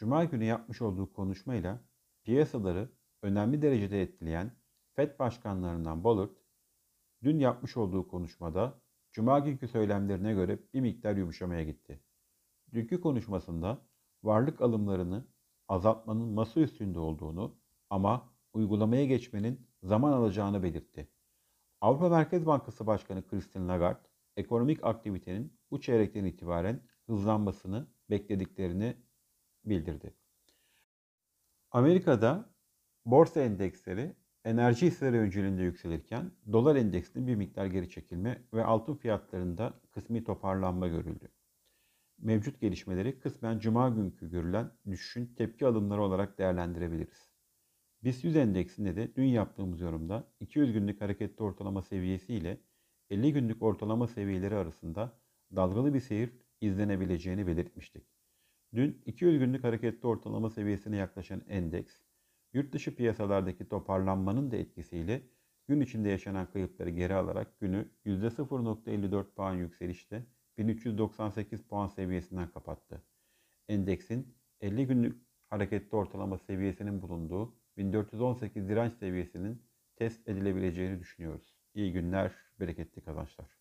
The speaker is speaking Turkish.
Cuma günü yapmış olduğu konuşmayla piyasaları önemli derecede etkileyen FED başkanlarından Bullard, dün yapmış olduğu konuşmada Cuma günkü söylemlerine göre bir miktar yumuşamaya gitti. Dünkü konuşmasında varlık alımlarını azaltmanın masa üstünde olduğunu ama uygulamaya geçmenin zaman alacağını belirtti. Avrupa Merkez Bankası Başkanı Christine Lagarde, ekonomik aktivitenin bu çeyrekten itibaren hızlanmasını beklediklerini bildirdi. Amerika'da borsa endeksleri enerji hisseleri öncülüğünde yükselirken dolar endeksinde bir miktar geri çekilme ve altın fiyatlarında kısmi toparlanma görüldü. Mevcut gelişmeleri kısmen cuma günkü görülen düşüşün tepki alımları olarak değerlendirebiliriz. BIST 100 endeksinde de dün yaptığımız yorumda 200 günlük hareketli ortalama seviyesi ile 50 günlük ortalama seviyeleri arasında dalgalı bir seyir izlenebileceğini belirtmiştik. Dün 200 günlük hareketli ortalama seviyesine yaklaşan endeks, yurt dışı piyasalardaki toparlanmanın da etkisiyle gün içinde yaşanan kayıpları geri alarak günü %0.54 puan yükselişte 1398 puan seviyesinden kapattı. Endeksin 50 günlük hareketli ortalama seviyesinin bulunduğu 1418 direnç seviyesinin test edilebileceğini düşünüyoruz. İyi günler, bereketli kazançlar.